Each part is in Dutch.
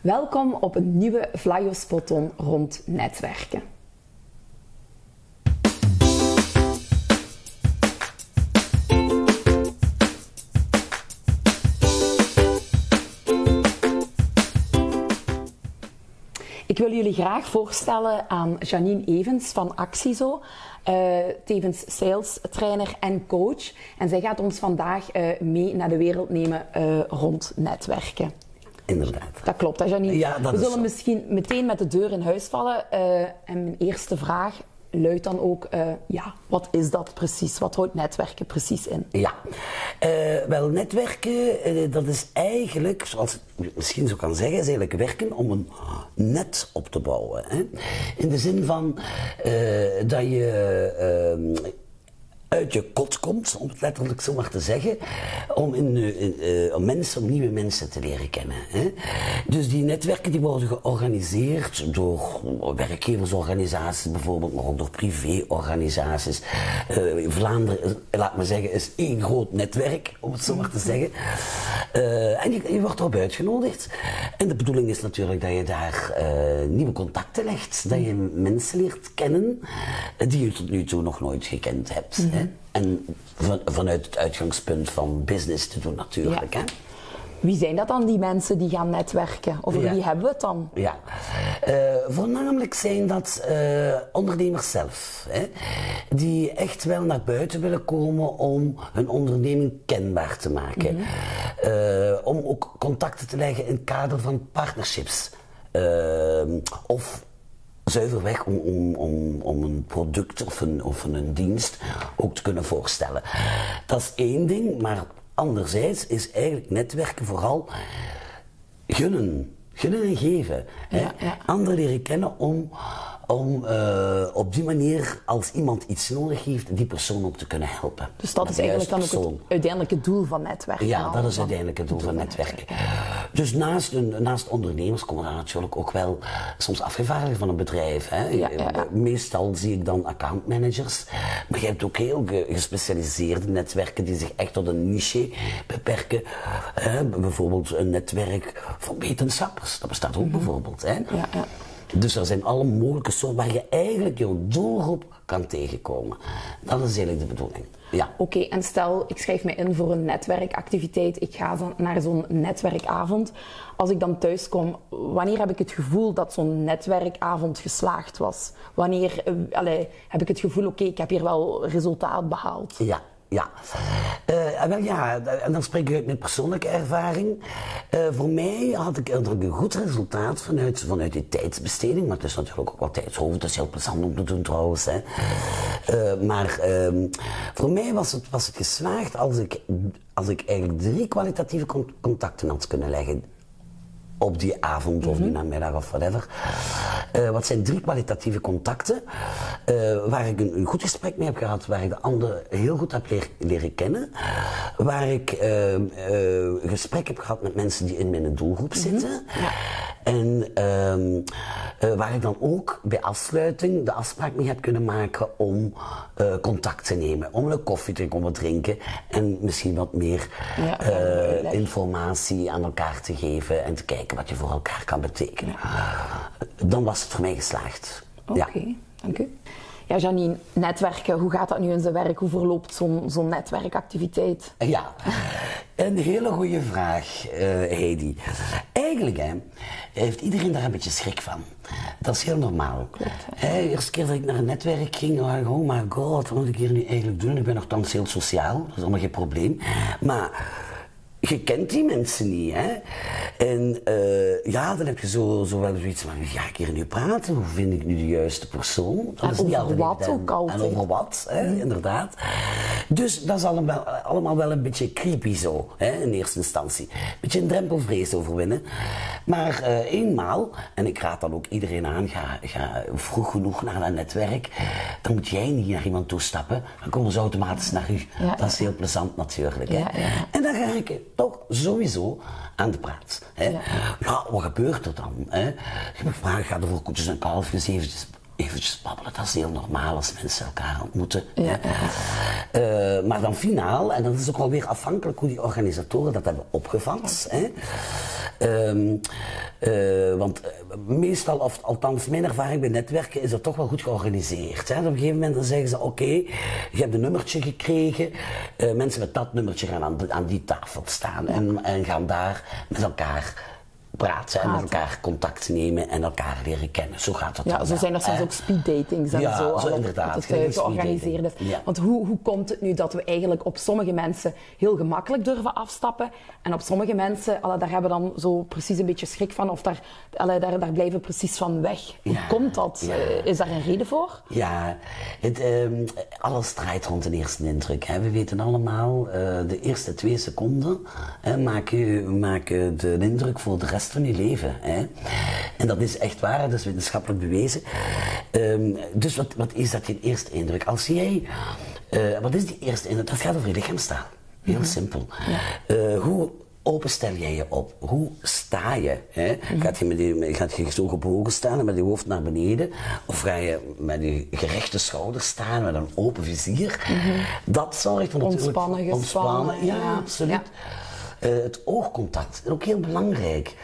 Welkom op een nieuwe Flyo Spoton rond netwerken. Ik wil jullie graag voorstellen aan Janine Evens van Actiezo, uh, tevens sales trainer en coach. En zij gaat ons vandaag uh, mee naar de wereld nemen uh, rond netwerken. Inderdaad. Dat klopt, hè Janine? Ja, dat We is zullen misschien meteen met de deur in huis vallen. en mijn eerste vraag luidt dan ook, ja, wat is dat precies? Wat houdt netwerken precies in? Ja, uh, wel netwerken, uh, dat is eigenlijk, zoals ik misschien zo kan zeggen, is eigenlijk werken om een net op te bouwen. Hè? In de zin van dat je uit je kot komt, om het letterlijk zo maar te zeggen, om, in, in, uh, om mensen, om nieuwe mensen te leren kennen. Hè? Dus die netwerken die worden georganiseerd door werkgeversorganisaties bijvoorbeeld, maar ook door privéorganisaties. Uh, Vlaanderen, laat maar zeggen, is één groot netwerk, om het zo maar te zeggen. Uh, en je, je, wordt erop uitgenodigd. En de bedoeling is natuurlijk dat je daar nieuwe contacten legt, dat je mensen leert kennen die je tot nu toe nog nooit gekend hebt. Mm -hmm. Hè? En van, vanuit het uitgangspunt van business te doen natuurlijk. Ja. Hè? Wie zijn dat dan, die mensen die gaan netwerken? Over Ja. wie hebben we het dan? Ja, uh, voornamelijk zijn dat uh, ondernemers zelf, hè, die echt wel naar buiten willen komen om hun onderneming kenbaar te maken. Mm -hmm. uh, om ook contacten te leggen in het kader van partnerships. of zuiverweg om, om, om, om een product of een, of een dienst ook te kunnen voorstellen. Dat is één ding, maar anderzijds is eigenlijk netwerken vooral gunnen. Gunnen en geven. Ja, ja. Anderen leren kennen om, om uh, op die manier, als iemand iets nodig heeft, die persoon ook te kunnen helpen. Dus dat is eigenlijk dan ook het uiteindelijke doel van netwerken. Ja, dat is uiteindelijk het doel van van netwerken. Dus naast, een, naast ondernemers komen er natuurlijk ook wel soms afgevaardigden van een bedrijf. Hè. Ja. Meestal zie ik dan accountmanagers. Maar je hebt ook heel ge- gespecialiseerde netwerken die zich echt tot een niche beperken. Hè. Bijvoorbeeld een netwerk van wetenschappers. Dat bestaat ook bijvoorbeeld. Hè. Ja, ja. Dus er zijn alle mogelijke soorten waar je eigenlijk jouw doelgroep kan tegenkomen. Dat is eigenlijk de bedoeling. Ja. Oké, en stel ik schrijf me in voor een netwerkactiviteit, ik ga zo- naar zo'n netwerkavond. Als ik dan thuis kom, wanneer heb ik het gevoel dat zo'n netwerkavond geslaagd was? Wanneer eh, heb ik het gevoel, oké, ik heb hier wel resultaat behaald? Ja, ja. Eh, wel ja, en dan spreek ik uit met persoonlijke ervaring. Eh, voor mij had ik een goed resultaat vanuit, vanuit die tijdsbesteding. Maar het is natuurlijk ook wel tijdshoofd, dat is heel plezant om te doen trouwens. Hè. Eh, maar ehm, voor mij was het, was het geslaagd als ik, als ik eigenlijk drie kwalitatieve con- contacten had kunnen leggen op die avond of die namiddag of whatever. Eh, wat zijn drie kwalitatieve contacten eh, waar ik een, een goed gesprek mee heb gehad, waar ik de ander heel goed heb leer- leren kennen, waar ik een gesprek heb gehad met mensen die in mijn doelgroep zitten en ehm, eh, waar ik dan ook bij afsluiting de afspraak mee heb kunnen maken om eh, contact te nemen, om een koffie te komen drinken en misschien wat meer Ja, eh, informatie aan elkaar te geven en te kijken wat je voor elkaar kan betekenen. Dan was het voor mij geslaagd. Oké, Ja. dank u. Ja, Janine, netwerken, hoe gaat dat nu in zijn werk? Hoe verloopt zo'n zo'n netwerkactiviteit? Ja, een hele goede vraag, eh Heidi. Eigenlijk hè, heeft iedereen daar een beetje schrik van. Dat is heel normaal. Hè, de eerste keer dat ik naar een netwerk ging, dacht ik, oh my god, wat moet ik hier nu eigenlijk doen? Ik ben nogthans heel sociaal, dat is allemaal geen probleem. Maar je kent die mensen niet, hè? En eh, ja, dan heb je zo, zo wel zoiets van, ga ik hier nu praten? Hoe vind ik nu de juiste persoon? Dat En is niet over wat ook altijd. En over wat, hè, inderdaad. Dus dat is allemaal, allemaal wel een beetje creepy zo, hè, in eerste instantie. Een beetje een drempelvrees overwinnen. Maar eh, eenmaal, en ik raad dan ook iedereen aan, ga, ga vroeg genoeg naar dat netwerk. Dan moet jij niet naar iemand toestappen, dan komen ze automatisch naar u. Ja, dat is heel plezant natuurlijk. Hè. Ja, ja. En dan ga ik toch sowieso aan de praat. Hè. Ja. Ja. wat gebeurt er dan? Hè? Je mag vragen, ga er voor koetjes en kalfjes eventjes, eventjes babbelen. Dat is heel normaal als mensen elkaar ontmoeten. Ja. Eh, maar dan finaal, en dat is ook wel weer afhankelijk hoe die organisatoren dat hebben opgevat. Hè? Ehm, Eh, want eh, meestal, of althans mijn ervaring bij netwerken, is dat toch wel goed georganiseerd. Hè? Op een gegeven moment dan zeggen ze, oké, je hebt een nummertje gekregen. eh, mensen met dat nummertje gaan aan, aan die tafel staan en, en gaan daar met elkaar praten en elkaar contact nemen en elkaar leren kennen. Zo gaat dat Ja, dan zo wel, zijn er soms ook speeddatings en Ja, zo. zo inderdaad, Dat het eh, georganiseerd is. Ja. Want hoe, hoe komt het nu dat we eigenlijk op sommige mensen heel gemakkelijk durven afstappen en op sommige mensen, allee, daar hebben we dan zo precies een beetje schrik van of daar, allee, daar, daar blijven we precies van weg. Hoe Ja, komt dat? Eh, Is daar een reden voor? Ja, het, ehm, alles draait rond een eerste indruk. Hè. We weten allemaal, eh, de eerste twee seconden hè, maken, maken de indruk voor de rest van je leven. Hè. En dat is echt waar, dat is wetenschappelijk bewezen. Ehm, dus wat, wat is dat je eerste indruk? Als jij, eh, wat is die eerste indruk? Dat gaat over je lichaamstaal. Heel simpel. Eh, hoe open stel jij je op? Hoe sta je? Hè? Gaat, je met die, gaat je zo gebogen staan en met je hoofd naar beneden? Of ga je met je gerechte schouders staan met een open vizier? Dat zorgt voor natuurlijk... Ontspannen, gespannen, Ja, ja. absoluut. Ja. Eh, het oogcontact is ook heel belangrijk.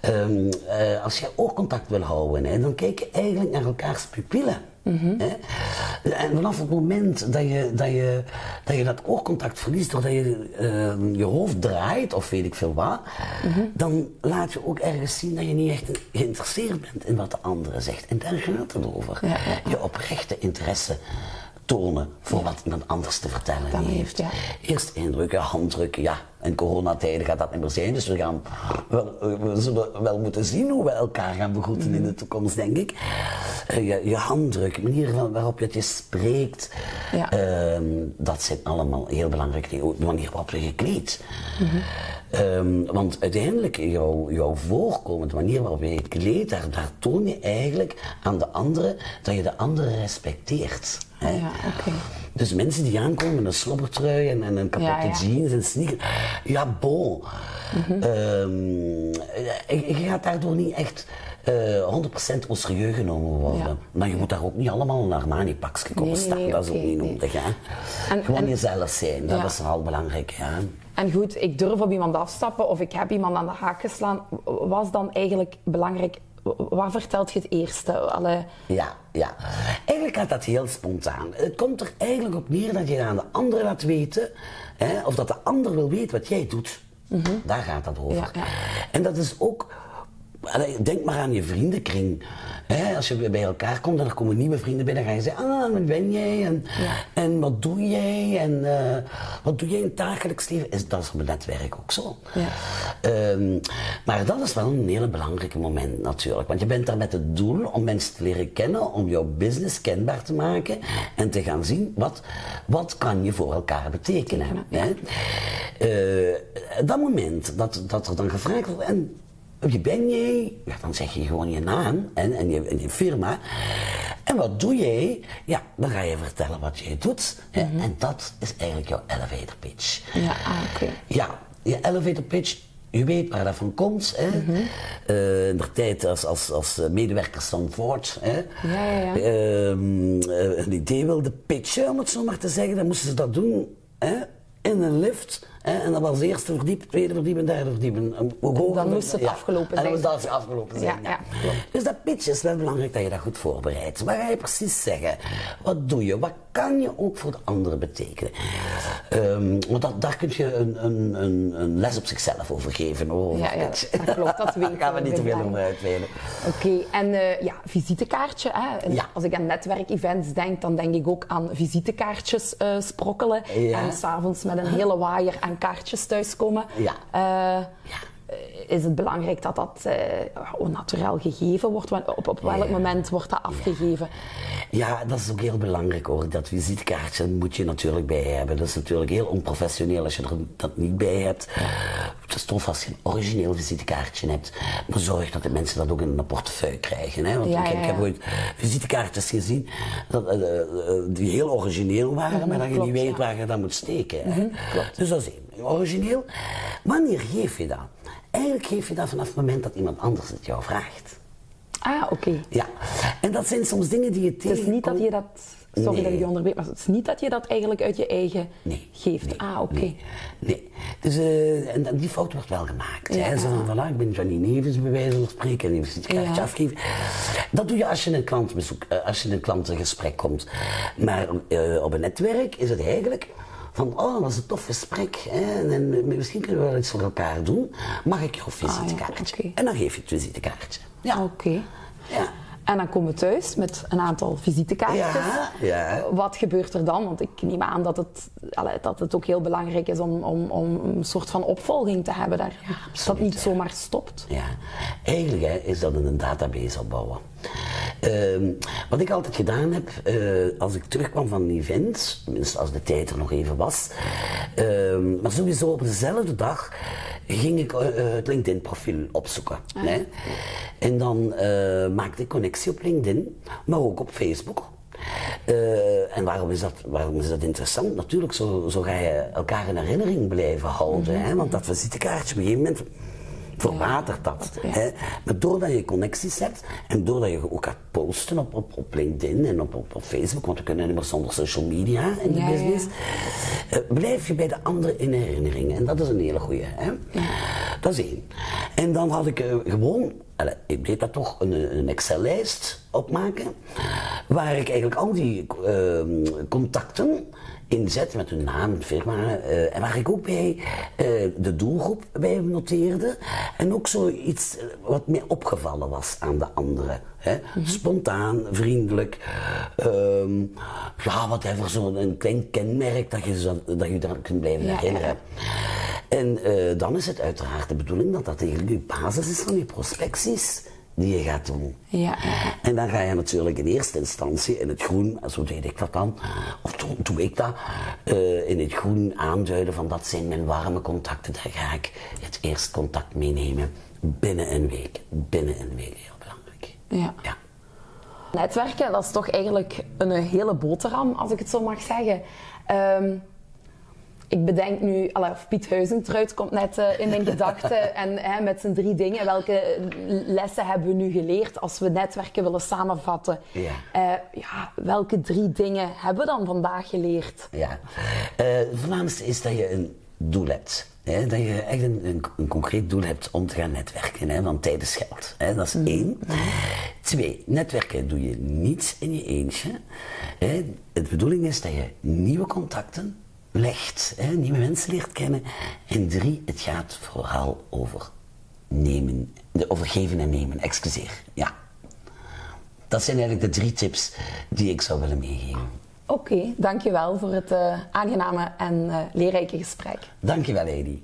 Ehm, eh, als je oogcontact wil houden, hè, dan kijk je eigenlijk naar elkaars pupillen. hè. En vanaf het moment dat je dat, je, dat, je dat oogcontact verliest doordat je ehm, je hoofd draait of weet ik veel wat, dan laat je ook ergens zien dat je niet echt geïnteresseerd bent in wat de andere zegt. En daar gaat het over. Ja, ja, ja. Je oprechte interesse tonen voor wat iemand anders te vertellen Dan heeft. ja. Eerst indrukken, handdrukken, ja. In coronatijden gaat dat niet meer zijn, dus we, gaan wel, we zullen wel moeten zien hoe we elkaar gaan begroeten in de toekomst, denk ik. Eh, je, je handdruk, de manier wa- waarop je het je spreekt, Ja. dat zijn allemaal heel. Ook De manier waarop je je kleedt. Ehm, want uiteindelijk, jouw, jouw voorkomen, de manier waarop je je kleedt, daar, daar toon je eigenlijk aan de andere dat je de andere respecteert. hè. Ja. Dus mensen die aankomen met een slobbertrui en, en een kapotte Ja, jeans en sneakers. Ja, bon. Ehm, je, je gaat daardoor niet echt eh 100% au serieus genomen worden. Ja. Maar je moet daar ook niet allemaal een Armani-pakje komen Nee, staan. nee, dat is ook niet nee. nodig. Hè? En- Gewoon en- jezelf zijn, dat Ja. is wel belangrijk. En goed, ik durf op iemand afstappen of ik heb iemand aan de haak geslaan. Was dan eigenlijk belangrijk, wat vertelt je het eerste? Allee, Ja, ja. Eigenlijk gaat dat heel spontaan. Het komt er eigenlijk op neer dat je aan de ander laat weten, hè, of dat de ander wil weten wat jij doet. Daar gaat dat over. Ja, ja. En dat is ook, denk maar aan je vriendenkring. Als je bij elkaar komt en er komen nieuwe vrienden binnen, dan ga je zeggen, ah, wie ben jij? En, en wat doe jij? En eh, wat doe jij in het dagelijks leven? Is, dat is op het netwerk ook zo. Ja. Ehm, maar dat is wel een hele belangrijke moment natuurlijk. Want je bent daar met het doel om mensen te leren kennen, om jouw business kenbaar te maken en te gaan zien wat, wat kan je voor elkaar betekenen. Hè? Eh, dat moment dat, dat er dan gevraagd wordt, en wie ben jij? Ja, dan zeg je gewoon je naam en, en, je, en je firma. En wat doe jij? Ja, dan ga je vertellen wat jij doet. hè. En dat is eigenlijk jouw elevator pitch. ja, ah, oké. Ja, je elevator pitch, je weet waar dat van komt. Hè? Eh, in de tijd als, als, als medewerker Stanford hè? Ja, ja, ja. Ehm, eh, een idee wilde pitchen, om het zo maar te zeggen, dan moesten ze dat doen? In een lift. Hè? En dat was eerste verdiep, tweede verdiep en derde verdiep. Dan moest het afgelopen En dan zijn. moest dat afgelopen zijn. Ja, ja. Dus dat pitch is wel belangrijk dat je dat goed voorbereidt. Wat ga je precies zeggen? Wat doe je? Wat kan je ook voor de anderen betekenen? Ehm, want dat, daar kun je een, een, een, een les op zichzelf over geven. Over Ja, ja, dat klopt, dat weten Daar gaan we niet te veel over uitweiden. Oké, en eh, ja, visitekaartje. Hè. Ja. Als ik aan netwerkevents denk, dan denk ik ook aan visitekaartjes eh, sprokkelen. Ja. En s'avonds met een hele waaier aan kaartjes thuiskomen. Ja. Eh, eh, Is het belangrijk dat dat eh naturel gegeven wordt? Op, op welk Ja. moment wordt dat afgegeven? Ja, dat is ook heel belangrijk hoor. Dat visitekaartje moet je natuurlijk bij hebben. Dat is natuurlijk heel onprofessioneel als je er dat niet bij hebt. Het is tof als je een origineel visitekaartje hebt. Maar zorg dat de mensen dat ook in een portefeuille krijgen. Hè? Want Ja, ik, heb- ja, ik heb ja. ooit visitekaartjes gezien dat, eh, eh, die heel origineel waren, maar dat je niet weet waar je dat moet steken. Hè? Dus dat is één. Origineel. Wanneer geef je dat? Eigenlijk geef je dat vanaf het moment dat iemand anders het jou vraagt. Ah, oké. Ja, en dat zijn soms dingen die je Het tegenkomt. is niet dat je dat Sorry Nee. dat ik je onderbreek, maar het is niet dat je dat eigenlijk uit je eigen Nee. geeft. Nee, ah, oké. Nee. nee. Dus, eh, en, die fout wordt wel gemaakt. Ja, hè? Zo van, voilà, ik ben Johnny Nevens bij wijze van spreken en een visitekaartje Ja. afgeven. Dat doe je als je een klantbezoek, eh, als je in een klantengesprek komt. Maar eh, op een netwerk is het eigenlijk van, oh, dat was een tof gesprek. Hè? En, en misschien kunnen we wel iets voor elkaar doen. Mag ik jouw visitekaartje? oké. En dan geef je het visitekaartje. Ja. Oké. Ja. En dan komen we thuis met een aantal visitekaartjes. Ja, ja. Wat gebeurt er dan? Want ik neem aan dat het, dat het ook heel belangrijk is om, om, om een soort van opvolging te hebben daar. dat absoluut, niet zomaar stopt. Ja, eigenlijk hè, is dat een database opbouwen. Ehm, wat ik altijd gedaan heb, eh, als ik terugkwam van een event, tenminste als de tijd er nog even was, ehm, maar sowieso op dezelfde dag ging ik eh, het LinkedIn-profiel opzoeken. Hè? En dan eh, maakte ik connectie op LinkedIn, maar ook op Facebook. Eh, en waarom is, dat, waarom is dat interessant? Natuurlijk, zo, zo ga je elkaar in herinnering blijven houden. hè? Want dat visitekaartje op een gegeven moment verwatert dat. ja. Hè? Maar doordat je connecties hebt en doordat je ook gaat posten op, op, op LinkedIn en op, op, op Facebook, want we kunnen niet meer zonder social media in de Ja, ja, ja. business, eh, blijf je bij de anderen in herinnering. En dat is een hele goeie. Hè? Dat is één. En dan had ik eh, gewoon, ik deed dat toch, een, een Excel-lijst opmaken, waar ik eigenlijk al die ehm, contacten inzet met hun naam, firma, eh, en waar ik ook bij eh, de doelgroep bij noteerde. En ook zoiets eh, wat mij opgevallen was aan de anderen. Hè? Spontaan, vriendelijk, ehm ja, whatever, zo'n klein kenmerk dat je, zo, dat je daar kunt blijven Ja, ja, herinneren. En dan is het uiteraard de bedoeling dat dat eigenlijk je basis is van je prospecties die je gaat doen. Ja, ja. En dan ga je natuurlijk in eerste instantie in het groen, en zo deed ik dat dan, of toen doe ik dat, eh, in het groen aanduiden van dat zijn mijn warme contacten. Daar ga ik het eerst contact meenemen binnen een week. Binnen een week, heel belangrijk. Ja. Ja. Netwerken, dat is toch eigenlijk een hele boterham, als ik het zo mag zeggen. Ehm, ik bedenk nu, of Piet Huizentruid komt net eh, in mijn gedachten en hè, met zijn drie dingen. Welke lessen hebben we nu geleerd als we netwerken willen samenvatten? Ja. Eh, ja, welke drie dingen hebben we dan vandaag geleerd? Ja. Eh, het voornaamste is dat je een doel hebt. Hè? Dat je echt een, een, een concreet doel hebt om te gaan netwerken. Hè? Want tijd is geld. Hè? Dat is één. Twee, netwerken doe je niet in je eentje. Hè? De bedoeling is dat je nieuwe contacten legt. Hè? Nieuwe mensen leert kennen. En drie, het gaat vooral over nemen. de- Over geven en nemen. Excuseer. Ja. Dat zijn eigenlijk de drie tips die ik zou willen meegeven. Oké, dankjewel voor het eh, aangename en eh, leerrijke gesprek. Dankjewel, Heidi.